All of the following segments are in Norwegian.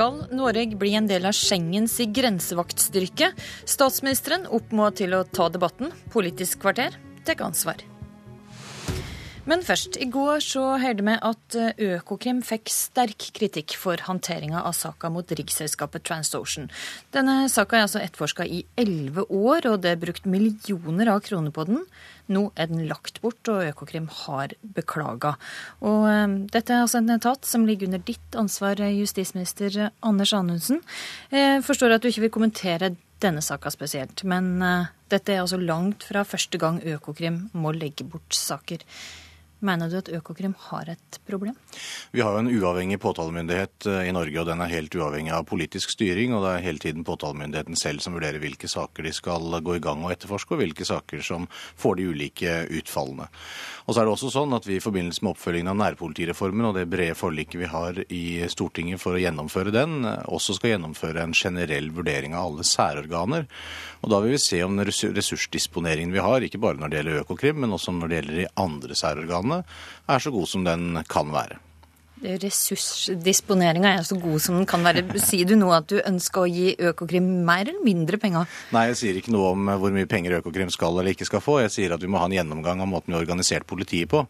Skal Norge bli en del av Schengens grensevaktstyrke? Statsministeren oppmå til å ta debatten. Politisk kvarter tar ansvar. Men først. I går så hørte vi at Økokrim fikk sterk kritikk for håndteringa av saka mot riggselskapet TransOcean. Denne saka er altså etterforska i elleve år, og det er brukt millioner av kroner på den. Nå er den lagt bort, og Økokrim har beklaga. Og um, dette er altså en etat som ligger under ditt ansvar, justisminister Anders Anundsen. Jeg forstår at du ikke vil kommentere denne saka spesielt, men uh, dette er altså langt fra første gang Økokrim må legge bort saker. Mener du at Økokrim har et problem? Vi har jo en uavhengig påtalemyndighet eh, i Norge, og den er helt uavhengig av politisk styring. Og det er hele tiden påtalemyndigheten selv som vurderer hvilke saker de skal gå i gang og etterforske, og hvilke saker som får de ulike utfallene. Og så er det også sånn at vi i forbindelse med oppfølgingen av nærpolitireformen og det brede forliket vi har i Stortinget for å gjennomføre den, også skal gjennomføre en generell vurdering av alle særorganer. Og da vil vi se om den ressursdisponeringen vi har, ikke bare når det gjelder Økokrim, men også når det gjelder de andre særorganene, er så god som den kan være ressursdisponeringa er så god som den kan være. Sier du nå at du ønsker å gi Økokrim mer eller mindre penger? Nei, jeg sier ikke noe om hvor mye penger Økokrim skal eller ikke skal få. Jeg sier at vi må ha en gjennomgang av måten vi har organisert politiet på.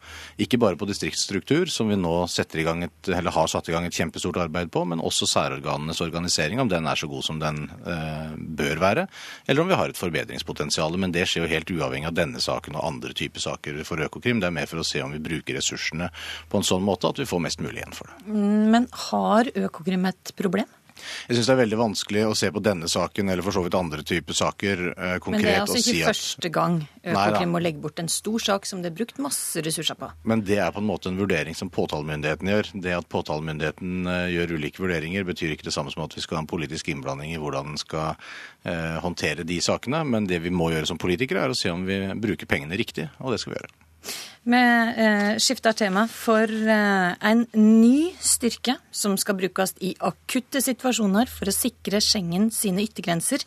Ikke bare på distriktsstruktur, som vi nå et, har satt i gang et kjempestort arbeid på, men også særorganenes organisering, om den er så god som den eh, bør være, eller om vi har et forbedringspotensial. Men det skjer jo helt uavhengig av denne saken og andre typer saker for Økokrim. Det er mer for å se om vi bruker ressursene på en sånn måte at vi får mest mulig igjen for det. Men har Økokrim et problem? Jeg syns det er veldig vanskelig å se på denne saken eller for så vidt andre typer saker eh, konkret. Men det er altså ikke si at... første gang Økokrim må legge bort en stor sak som det er brukt masse ressurser på. Men det er på en måte en vurdering som påtalemyndigheten gjør. Det at påtalemyndigheten eh, gjør ulike vurderinger, betyr ikke det samme som at vi skal ha en politisk innblanding i hvordan den skal eh, håndtere de sakene. Men det vi må gjøre som politikere, er å se om vi bruker pengene riktig, og det skal vi gjøre. Vi eh, skifter tema for eh, en ny styrke som skal brukes i akutte situasjoner for å sikre Schengen sine yttergrenser.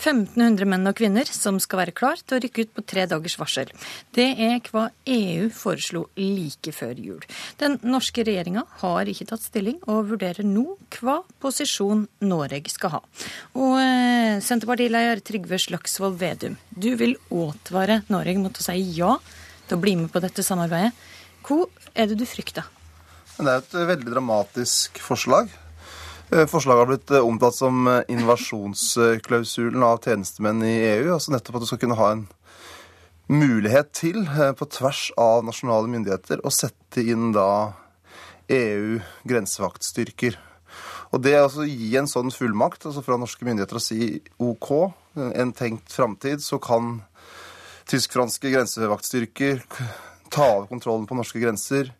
1500 menn og kvinner som skal være klar til å rykke ut på tre dagers varsel. Det er hva EU foreslo like før jul. Den norske regjeringa har ikke tatt stilling, og vurderer nå hva posisjon Norge skal ha. Og eh, Senterpartileder Trygve Slagsvold Vedum, du vil advare Norge mot å si ja til å bli med på dette samarbeidet. Hva er det du frykter? Det er et veldig dramatisk forslag. Eh, forslaget har blitt eh, omtalt som eh, invasjonsklausulen av tjenestemenn i EU. altså Nettopp at du skal kunne ha en mulighet til, på tvers av nasjonale myndigheter, å sette inn da EU-grensevaktstyrker. Og det å altså gi en sånn fullmakt altså fra norske myndigheter å si OK, en tenkt framtid, så kan tysk-franske grensevaktstyrker ta over kontrollen på norske grenser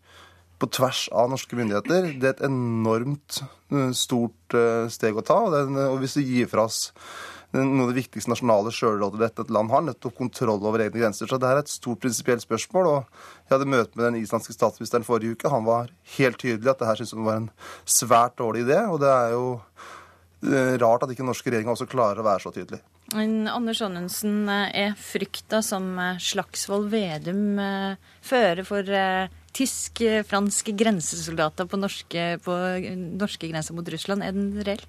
på tvers av norske myndigheter. Det er et enormt eh, stort eh, steg å ta. Og hvis du gir fra oss noe av det viktigste nasjonale sjølrådet et land har, nettopp kontroll over egne grenser. Så det er et stort prinsipielt spørsmål. og Jeg hadde møte med den islandske statsministeren forrige uke. Han var helt tydelig at det her syntes han var en svært dårlig idé. Og det er jo eh, rart at ikke den norske regjeringa også klarer å være så tydelig. Anders Anundsen, eh, er frykta som eh, Slagsvold Vedum eh, fører for tysk-franske grensesoldater på norske, norske grenser mot Russland, er den reell?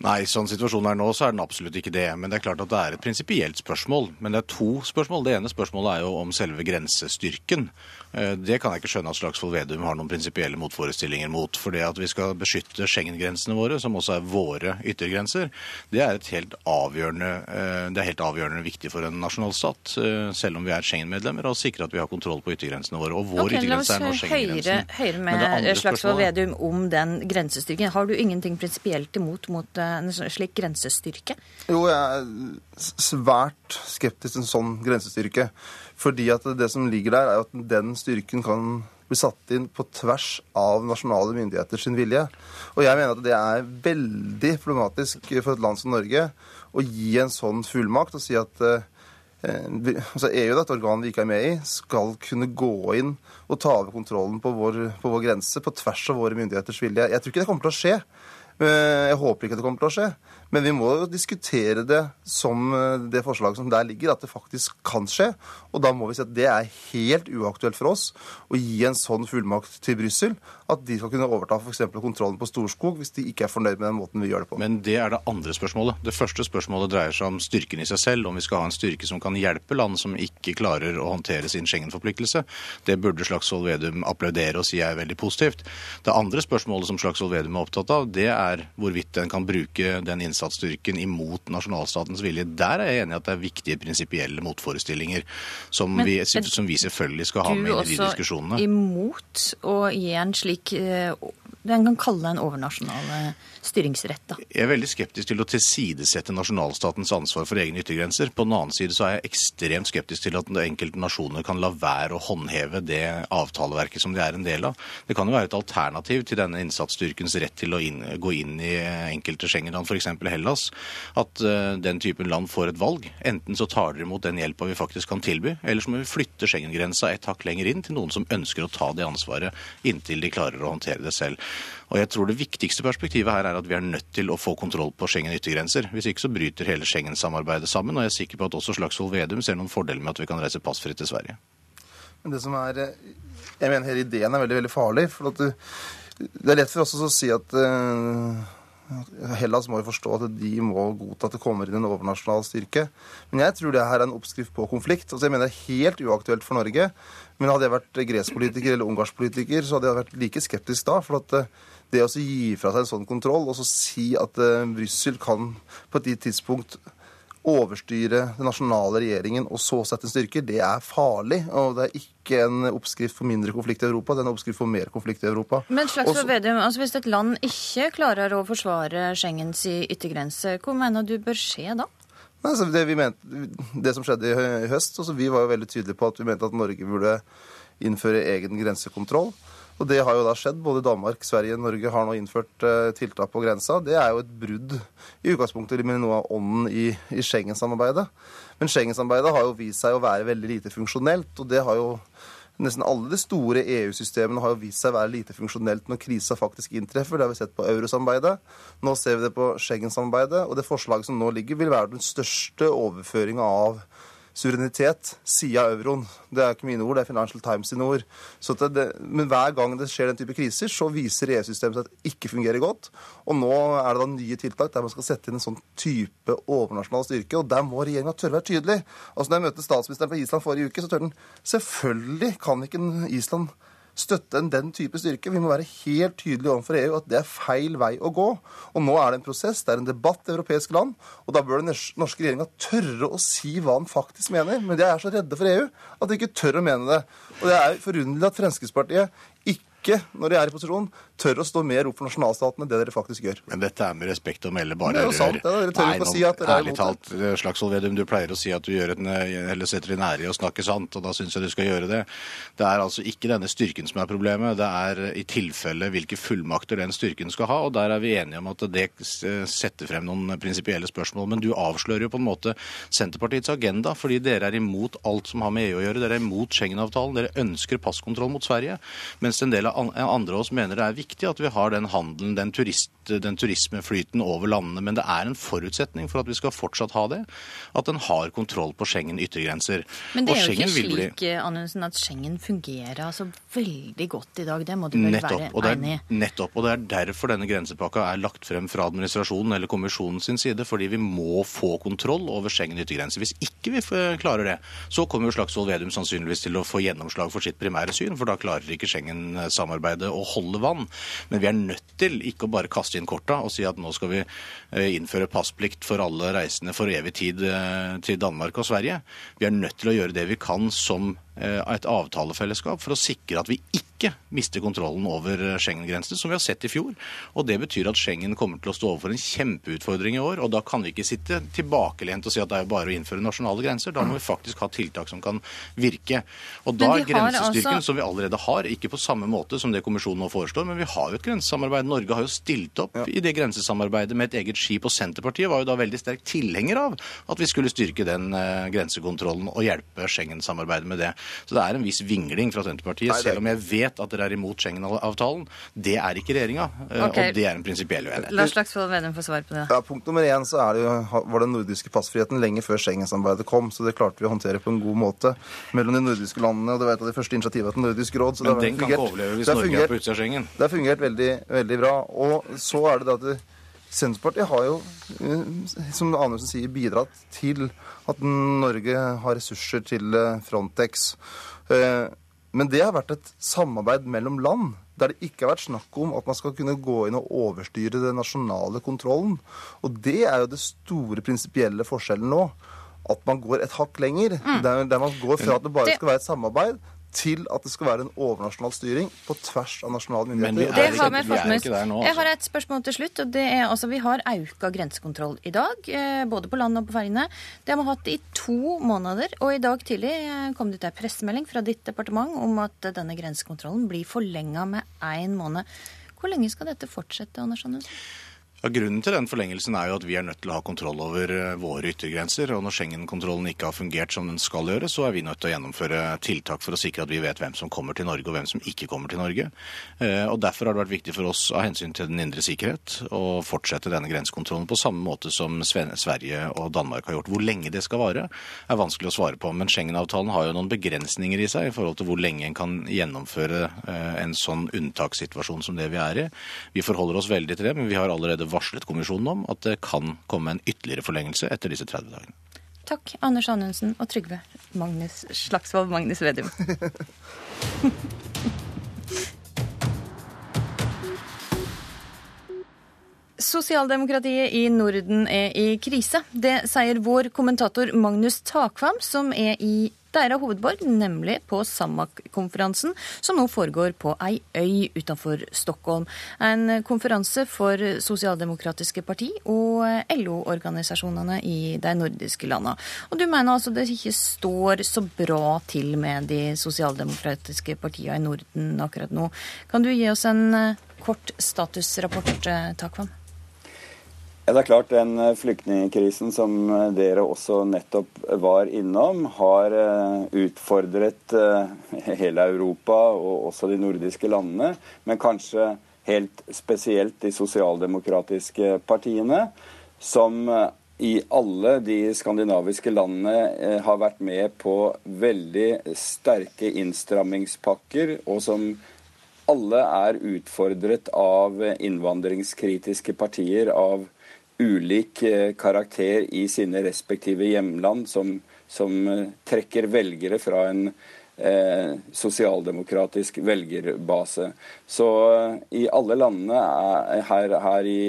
Nei, sånn situasjonen er nå, så er den absolutt ikke det. Men det er klart at det er et prinsipielt spørsmål. Men det er to spørsmål. Det ene spørsmålet er jo om selve grensestyrken. Eh, det kan jeg ikke skjønne at Slagsvold Vedum har noen prinsipielle motforestillinger mot. For det at vi skal beskytte Schengen-grensene våre, som også er våre yttergrenser, det er, helt avgjørende, eh, det er helt avgjørende viktig for en nasjonalstat, eh, selv om vi er Schengen-medlemmer, å sikre at vi har kontroll på yttergrensene våre. Og vår okay, yttergrense er nå Schengen-grensen. La oss høre, høre med Slagsvold Vedum om den grensestyrken. Har du ingenting prinsipielt imot mot en slik grensestyrke? Jo, jeg er svært skeptisk til en sånn grensestyrke. Fordi at det som ligger der, er at den styrken kan bli satt inn på tvers av nasjonale myndigheter sin vilje. Og jeg mener at det er veldig problematisk for et land som Norge å gi en sånn fullmakt og si at eh, altså EU, et organ vi ikke er med i, skal kunne gå inn og ta over kontrollen på vår, på vår grense på tvers av våre myndigheters vilje. Jeg tror ikke det kommer til å skje. Eh, jeg håper ikke det kommer til å skje, Men vi må diskutere det som eh, det forslaget som der ligger, at det faktisk kan skje. Og da må vi si at det er helt uaktuelt for oss å gi en sånn fullmakt til Brussel at de skal kunne overta f.eks. kontrollen på Storskog hvis de ikke er fornøyd med den måten vi gjør det på. Men det er det andre spørsmålet. Det første spørsmålet dreier seg om styrken i seg selv, om vi skal ha en styrke som kan hjelpe land som ikke klarer å håndtere sin Schengen-forpliktelse. Det burde Slagsvold Vedum applaudere og si er veldig positivt. Det andre spørsmålet som Slagsvold Vedum er opptatt av, det er hvorvidt den kan bruke den innsatsstyrken imot nasjonalstatens vilje. Der er jeg enig i at det er viktige prinsipielle motforestillinger som, Men vi, er som vi selvfølgelig skal ha med i de diskusjonene. Du også imot å gi en slik eh, en kan kalle en overnasjonal eh, styringsrett, da. Jeg er veldig skeptisk til å tilsidesette nasjonalstatens ansvar for egne yttergrenser. På den annen side så er jeg ekstremt skeptisk til at enkelte nasjoner kan la være å håndheve det avtaleverket som de er en del av. Det kan jo være et alternativ til denne innsatsstyrkens rett til å inn, gå inn i enkelte Schengen-land, f.eks. Hellas. At uh, den typen land får et valg. Enten så tar dere imot den hjelpa vi faktisk kan tilby, eller så må vi flytte Schengen-grensa et hakk lenger inn til noen som ønsker å ta det ansvaret inntil de klarer å håndtere det selv. Og jeg tror det viktigste perspektivet her er at vi er nødt til å få kontroll på Schengen yttergrenser. Hvis ikke så bryter hele Schengen-samarbeidet sammen, og jeg er sikker på at også Slagsvold Vedum ser noen fordeler med at vi kan reise passfritt til Sverige. Men det som er eh, Jeg mener hele ideen er veldig veldig farlig. for at du, Det er lett for oss å si at uh, Hellas må jo forstå at de må godta at det kommer inn en overnasjonal styrke. Men jeg tror det her er en oppskrift på konflikt. Altså jeg mener det er helt uaktuelt for Norge. Men hadde jeg vært gresk politiker eller ungarsk politiker, så hadde jeg vært like skeptisk da. for at uh, det å gi fra seg en sånn kontroll og så si at uh, Brussel kan på et gitt tidspunkt overstyre den nasjonale regjeringen og så sette styrker, det er farlig. Og det er ikke en oppskrift for mindre konflikt i Europa, det er en oppskrift for mer konflikt i Europa. Men Slagsvold Vedum, altså hvis et land ikke klarer å forsvare Schengens yttergrense, hva mener du bør skje da? Nei, altså det, vi mente, det som skjedde i i høst, altså vi var jo veldig tydelige på at vi mente at Norge burde innføre egen grensekontroll. Og det har jo da skjedd. Både Danmark, Sverige og Norge har nå innført eh, tiltak på grensa. Det er jo et brudd i utgangspunktet med noe av ånden i, i Schengen-samarbeidet. Men Schengen-samarbeidet har jo vist seg å være veldig lite funksjonelt. Og det har jo Nesten alle de store EU-systemene har jo vist seg å være lite funksjonelt når krisa faktisk inntreffer. Det har vi sett på eurosamarbeidet. Nå ser vi det på Schengen-samarbeidet. Og det forslaget som nå ligger, vil være den største overføringa av suverenitet siden euroen. Det er ikke mine ord, det er Financial Times sine ord. Det, men hver gang det skjer den type kriser, så viser EU-systemet seg at det ikke fungerer godt. Og nå er det da nye tiltak der man skal sette inn en sånn type overnasjonal styrke. Og der må regjeringa tørre være tydelig. Altså når jeg møtte statsministeren på Island forrige uke, så tør den selvfølgelig kan ikke Island støtte enn den type styrke. Vi må være helt tydelige overfor EU at det er feil vei å gå. Og nå er det en prosess, det er en debatt i europeiske land, og da bør den norske regjeringa tørre å si hva den faktisk mener. Men de er så redde for EU at de ikke tør å mene det. Og det er forunderlig at Fremskrittspartiet ikke, når de er i posisjon, tør å stå mer opp for nasjonalstaten enn det dere faktisk gjør. Men dette er med respekt å melde bare er jo sant, det. Dere tør Nei, ikke å si at dere er Ærlig imot talt, eh, Slagsvold Vedum, du pleier å si at du gjør en, eh, eller setter din ære i å snakke sant, og da syns jeg du skal gjøre det. Det er altså ikke denne styrken som er problemet, det er eh, i tilfelle hvilke fullmakter den styrken skal ha, og der er vi enige om at det setter frem noen prinsipielle spørsmål. Men du avslører jo på en måte Senterpartiets agenda, fordi dere er imot alt som har med EU å gjøre. Dere er imot Schengen-avtalen, dere ønsker passkontroll mot Sverige, mens en del av an- andre av oss mener det er viktig at vi har den handelen, den, turist, den turismeflyten over landene. Men det er en forutsetning for at vi skal fortsatt ha det, at en har kontroll på Schengen yttergrenser. Men det er jo ikke slik bli- eh, Anundsen, at Schengen fungerer altså veldig godt i dag. Det må du vel Nettopp være enig i? nettopp, og det er derfor denne grensepakka er lagt frem fra administrasjonen eller kommisjonen sin side, fordi vi må få kontroll over Schengen yttergrense. Hvis ikke vi klarer det, så kommer jo Slagsvold Vedum sannsynligvis til å få gjennomslag for sitt primære syn, for da klarer ikke Schengen-samarbeidet å holde vann. Men vi er nødt til ikke å bare kaste inn korta og si at nå skal vi eh, innføre passplikt for alle reisende for evig tid eh, til Danmark og Sverige. Vi er nødt til å gjøre det vi kan som et avtalefellesskap for å sikre at vi ikke mister kontrollen over eh, Schengen-grensene, som vi har sett i fjor. Og Det betyr at Schengen kommer til å stå overfor en kjempeutfordring i år. og Da kan vi ikke sitte tilbakelent og si at det er bare å innføre nasjonale grenser. Da må vi faktisk ha tiltak som kan virke. Og Da er grensestyrken, altså- som vi allerede har, ikke på samme måte som det kommisjonen nå foreslår, men vi har jo et grensesamarbeid. Norge har jo stilt opp i det grensesamarbeidet med et eget skip, og Senterpartiet var jo da veldig sterk tilhenger av at vi skulle styrke den eh, grensekontrollen og hjelpe Schengen-samarbeidet med det. Så det er en viss vingling fra Senterpartiet, Nei, det er- selv om jeg vet at dere er imot Schengen-avtalen. Det er ikke regjeringa, eh, Ok. og det er en prinsipiell uenighet. Lars Slagsvold Vedum får svar på det. Ja, punkt nummer én så er det jo, var den nordiske passfriheten lenge før Schengen-samarbeidet kom. Så det klarte vi å håndtere på en god måte mellom de nordiske landene. og Det var et av de første initiativene til Nordisk råd. så det Men har den kan fungert- overleve hvis det har Norge fungert- er på utsida av Schengen. Det har fungert veldig, veldig bra. Og så er det det at det, Senterpartiet har jo, eh, som Anundsen sier, bidratt til at Norge har ressurser til eh, Frontex. Eh, Men det har vært et samarbeid mellom land. Der det ikke har vært snakk om at man skal kunne gå inn og overstyre den nasjonale kontrollen. Og det er jo det store prinsipielle forskjellen nå. At man går et hakk lenger. Der, der man går fra at det bare skal være et samarbeid, til at det skal være en overnasjonal styring på tvers av nasjonale Men vi myndigheter. er Det har vi er fått med ikke der nå, oss. Jeg har altså. et spørsmål til slutt. og det er altså Vi har auka grensekontroll i dag, eh, både på land og på ferjene. Det har vi hatt i to måneder. Og i dag tidlig eh, kom det ut en pressemelding fra ditt departement om at eh, denne grensekontrollen blir forlenga med én måned. Hvor lenge skal dette fortsette, Anders Anundsen? Ja, Grunnen til den forlengelsen er jo at vi er nødt til å ha kontroll over eh, våre yttergrenser. Og når Schengen-kontrollen ikke har fungert som den skal gjøre, så er vi nødt til å gjennomføre tiltak for å sikre at vi vet hvem som kommer til Norge og hvem som ikke kommer til Norge. Eh, Og Derfor har det vært viktig for oss av hensyn til den indre sikkerhet å fortsette denne grensekontrollen på samme måte som Sverige og Danmark har gjort. Hvor lenge det skal vare, er vanskelig å svare på. Men Schengen-avtalen har jo noen begrensninger i seg i forhold til hvor lenge en kan gjennomføre eh, en sånn unntakssituasjon som det vi er i. Vi forholder oss veldig til det, men vi har allerede varslet kommisjonen om at det kan komme en ytterligere forlengelse etter disse 30 dagene. Takk, Anders Anundsen og Trygve Magnus Slagsvold Magnus Vedum. Sosialdemokratiet i Norden er i krise. Det sier vår kommentator Magnus Takvam, som er i deres hovedborg, nemlig på Samak-konferansen, som nå foregår på ei øy utenfor Stockholm. En konferanse for sosialdemokratiske parti og LO-organisasjonene i de nordiske landene. Og du mener altså det ikke står så bra til med de sosialdemokratiske partiene i Norden akkurat nå. Kan du gi oss en eh, kort statusrapport, eh, Takvam? Ja, det er klart Den eh, flyktningkrisen som eh, dere også nettopp var innom, har eh, utfordret hele Europa og også de nordiske landene. Men kanskje helt spesielt de sosialdemokratiske partiene, som i alle de skandinaviske landene har vært med på veldig sterke innstrammingspakker, og som alle er utfordret av innvandringskritiske partier av ulik eh, karakter i sine respektive hjemland, som, som eh, trekker velgere fra en eh, sosialdemokratisk velgerbase. Så eh, i alle landene er, her, her i,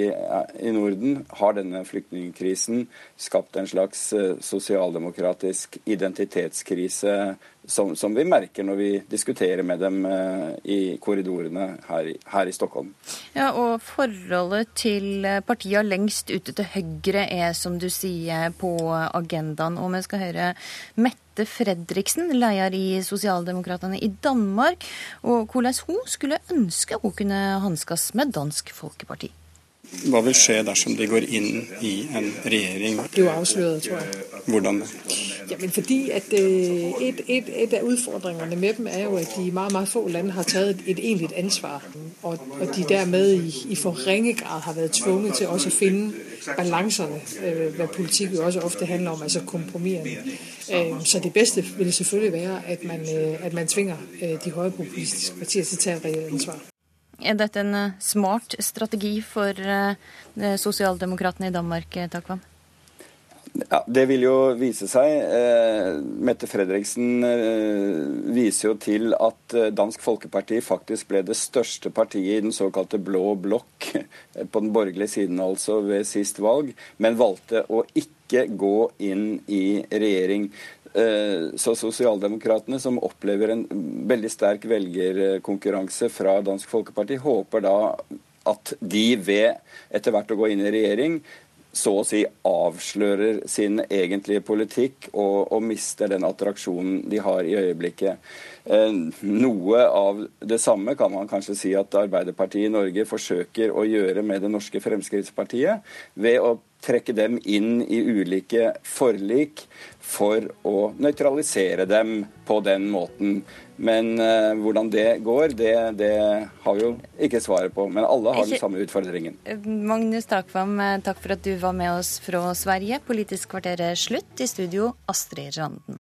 i Norden har denne flyktningkrisen skapt en slags eh, sosialdemokratisk identitetskrise som, som vi merker når vi diskuterer med dem eh, i korridorene her, her i Stockholm. Ja, og forholdet til partiene lengst ute til høyre er, som du sier, på agendaen. Og vi skal høre Mette Fredriksen, leder i Sosialdemokratene i Danmark, og hvordan hun skulle ønske hun kunne hanskes med Dansk Folkeparti. Hva vil skje dersom de går inn i en regjering? Det er jo avsløret, tror jeg. Hvordan? Jamen fordi at øh, et, et, et av utfordringene med dem er jo, at de meget, meget få lande har taget et, et egentlig ansvar, og, og de dermed i, i for ringe grad har vært tvunget til også å finne balancerne, hva politikk politik jo også ofte handler om, altså kompromiserne. Øh, så det bedste ville selvfølgelig være, at man, øh, at man tvinger øh, de højrepopulistiske partier til å ta et reelt ansvar. Er dette en eh, smart strategi for eh, sosialdemokratene i Danmark, eh, Takvam? Ja, Det vil jo vise seg. Eh, Mette Fredriksen eh, viser jo til at eh, Dansk Folkeparti faktisk ble det største partiet i den såkalte blå blokk, eh, på den borgerlige siden altså, ved sist valg, men valgte å ikke gå inn i regjering. Eh, Så Sosialdemokratene, som opplever en veldig sterk velgerkonkurranse fra Dansk Folkeparti, håper da at de ved etter hvert å gå inn i regjering så å si avslører sin egentlige politikk og, og mister den attraksjonen de har i øyeblikket. Eh, noe av det samme kan man kanskje si at Arbeiderpartiet i Norge forsøker å gjøre med det norske Fremskrittspartiet, ved å trekke dem inn i ulike forlik for å nøytralisere dem på den måten. Men uh, hvordan det går, det, det, har vi jo ikke svaret på. Men alle har den samme utfordringen. Magnus Takvam, takk for at du var med oss fra Sverige. Politisk kvarter er slutt. I studio Astrid Randen.